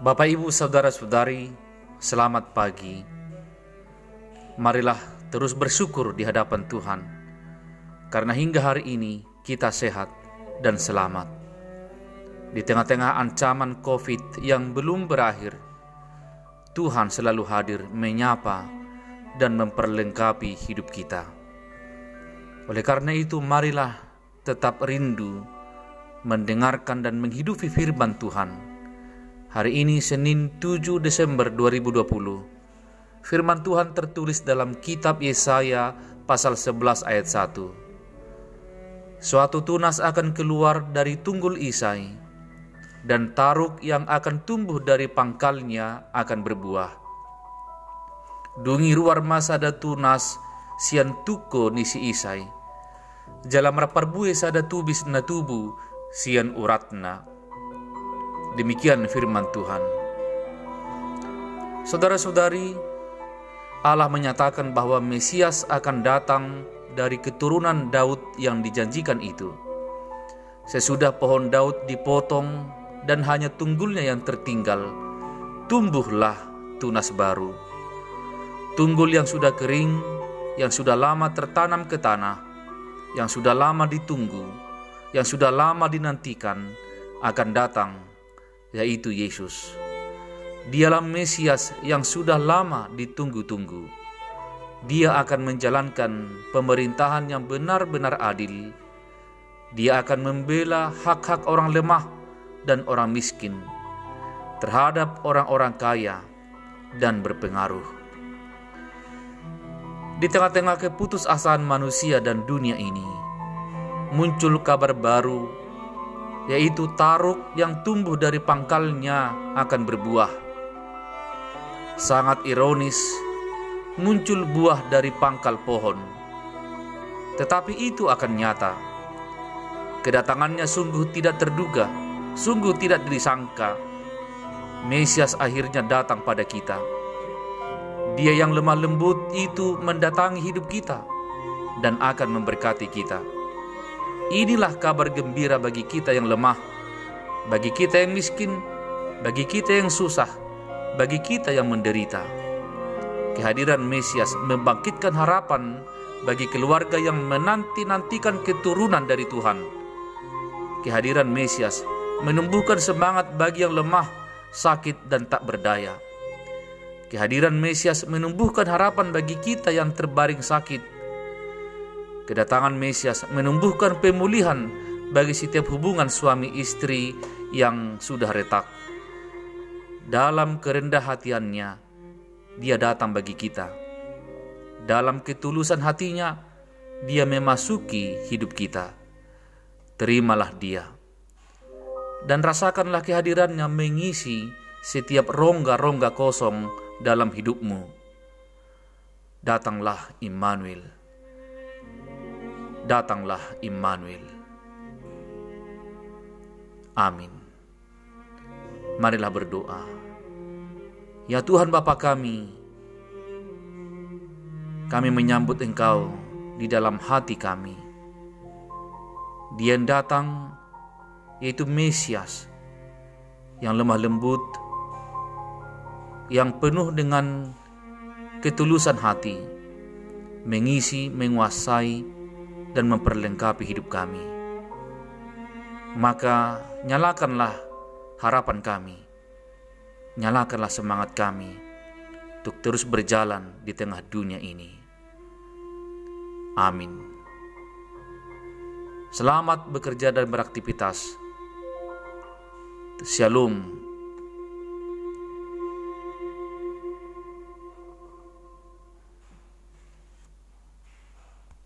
Bapak, Ibu, saudara-saudari, selamat pagi. Marilah terus bersyukur di hadapan Tuhan, karena hingga hari ini kita sehat dan selamat. Di tengah-tengah ancaman COVID yang belum berakhir, Tuhan selalu hadir menyapa dan memperlengkapi hidup kita. Oleh karena itu, marilah tetap rindu mendengarkan dan menghidupi firman Tuhan Hari ini Senin 7 Desember 2020. Firman Tuhan tertulis dalam kitab Yesaya pasal 11 ayat 1. Suatu tunas akan keluar dari tunggul Isai dan taruk yang akan tumbuh dari pangkalnya akan berbuah. Dungi ruar masada tunas sian tuko nisi Isai. Jalam raparbue sada tubis na tubu sian uratna Demikian firman Tuhan. Saudara-saudari, Allah menyatakan bahwa Mesias akan datang dari keturunan Daud yang dijanjikan itu. Sesudah pohon Daud dipotong dan hanya tunggulnya yang tertinggal, tumbuhlah tunas baru. Tunggul yang sudah kering, yang sudah lama tertanam ke tanah, yang sudah lama ditunggu, yang sudah lama dinantikan, akan datang yaitu Yesus. Dialah Mesias yang sudah lama ditunggu-tunggu. Dia akan menjalankan pemerintahan yang benar-benar adil. Dia akan membela hak-hak orang lemah dan orang miskin terhadap orang-orang kaya dan berpengaruh. Di tengah-tengah keputusasaan manusia dan dunia ini, muncul kabar baru yaitu taruk yang tumbuh dari pangkalnya akan berbuah. Sangat ironis, muncul buah dari pangkal pohon, tetapi itu akan nyata. Kedatangannya sungguh tidak terduga, sungguh tidak disangka. Mesias akhirnya datang pada kita. Dia yang lemah lembut itu mendatangi hidup kita dan akan memberkati kita. Inilah kabar gembira bagi kita yang lemah, bagi kita yang miskin, bagi kita yang susah, bagi kita yang menderita. Kehadiran Mesias membangkitkan harapan bagi keluarga yang menanti-nantikan keturunan dari Tuhan. Kehadiran Mesias menumbuhkan semangat bagi yang lemah, sakit, dan tak berdaya. Kehadiran Mesias menumbuhkan harapan bagi kita yang terbaring sakit, Kedatangan Mesias menumbuhkan pemulihan bagi setiap hubungan suami istri yang sudah retak. Dalam kerendah hatiannya, dia datang bagi kita. Dalam ketulusan hatinya, dia memasuki hidup kita. Terimalah dia. Dan rasakanlah kehadirannya mengisi setiap rongga-rongga kosong dalam hidupmu. Datanglah Immanuel datanglah Immanuel. Amin. Marilah berdoa. Ya Tuhan Bapa kami, kami menyambut Engkau di dalam hati kami. Dia yang datang yaitu Mesias yang lemah lembut, yang penuh dengan ketulusan hati, mengisi, menguasai, dan memperlengkapi hidup kami. Maka nyalakanlah harapan kami, nyalakanlah semangat kami untuk terus berjalan di tengah dunia ini. Amin. Selamat bekerja dan beraktivitas. Shalom